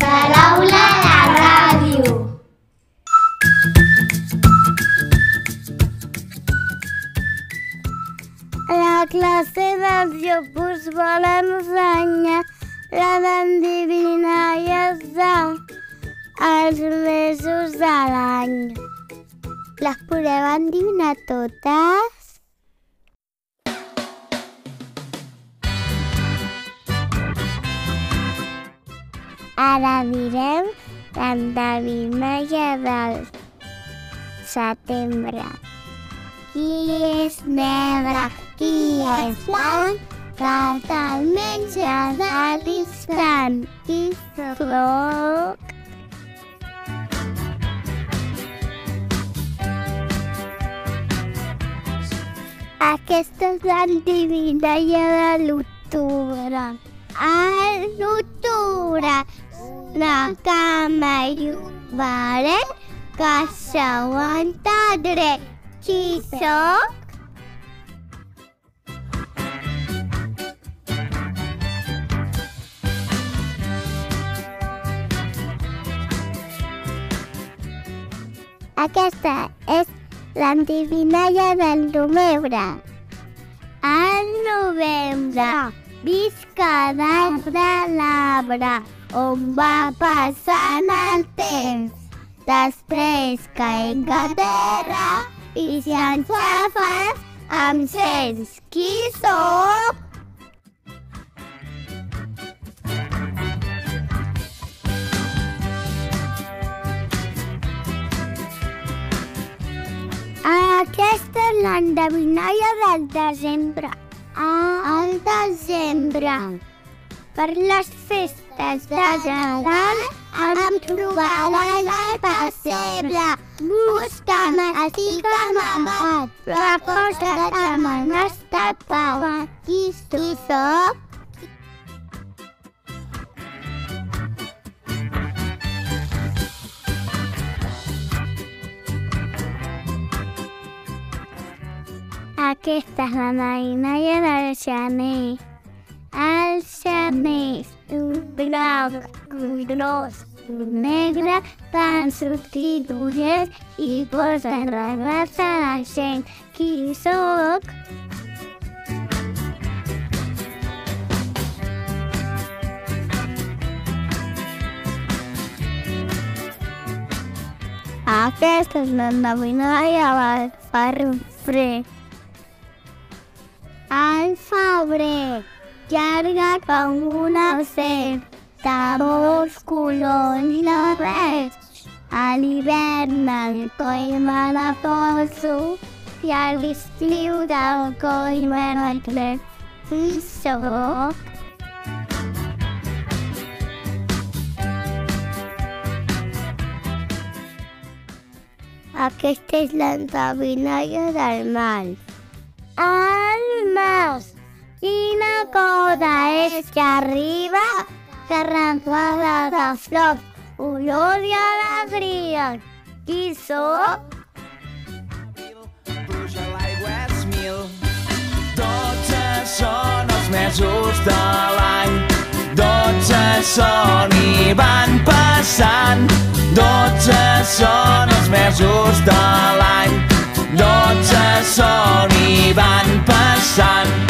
Paraula la ràdio. La classe dels jocs vol ensenyar la d'endevinar i els mesos de l'any. Les podeu endevinar totes? Ara direm l'endevinalla del setembre. Qui és negre, qui és blanc, que menges a l'instant. Qui soc? Aquesta és l'endevinalla de l'octubre. A l'octubre, la cama barret que s'aguanta dret. Qui sóc? Aquesta és l'endevinalla del novembre. Al novembre, visca l'arbre l'arbre, on va passant el temps. Després caigui a terra i si ens agafes, em sents qui sóc? Aquesta és l'endevinalla del desembre. Ah, el desembre. Per les festes de Nadal em trobaràs al pessebre. Busca'm, estic amagat, però cosa que me n'has tapat. Qui tu sóc? Aquesta és la mainalla del gener. El gener, un blau, un gros, un negre, van sortir d'ullets i posen regressa la gent. Qui sóc? Aquesta és l'endevinalla del febrer. Al febrer, llarga com una serp, de molts colors i de res. A l'hivern el coll me la poso i a l'estiu del coll me la trec. Qui sóc? Aquesta és l'endevinalla del mal. El mas, quina cosa és que arriba, que renfada de flors, olor i alegria. Qui sóc? L'aigua és mil. Dotze són els mesos de l'any. Dotze són i van passant. Dotze són els mesos de l'any. Dotze són i van passant.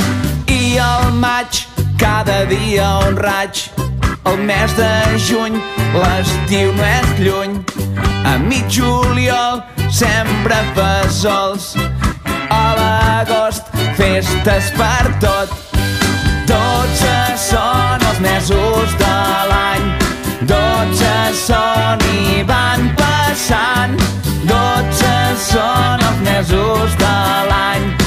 Dia un raig. El mes de juny, l'estiu no és lluny. A mig juliol sembra fesols. A l'agost, festes per tot. Dotze són els mesos de l'any. Dotze són i van passant. Dotze són els mesos de l'any.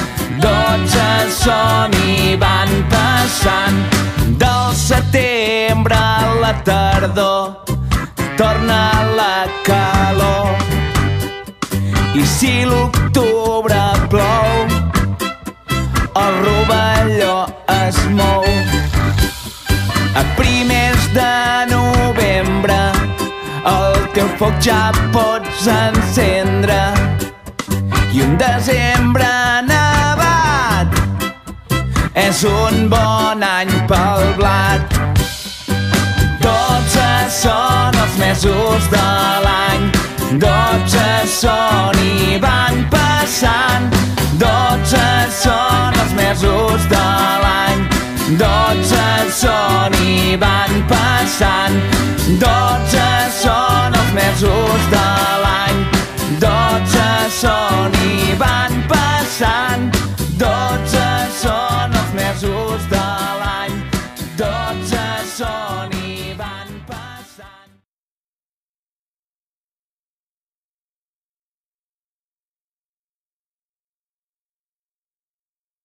Tardor torna la calor. I si l'octubre plou, el rovelló es mou. A primers de novembre el teu foc ja pots encendre i un desembre nevat és un bon any pel blat. mesos de l'any. Dotze són i van passant, dotze són els mesos de l'any. Dotze són i van passant, dotze són els mesos de l'any. Dotze són i van passant, dotze són els mesos de l'any. Dotze són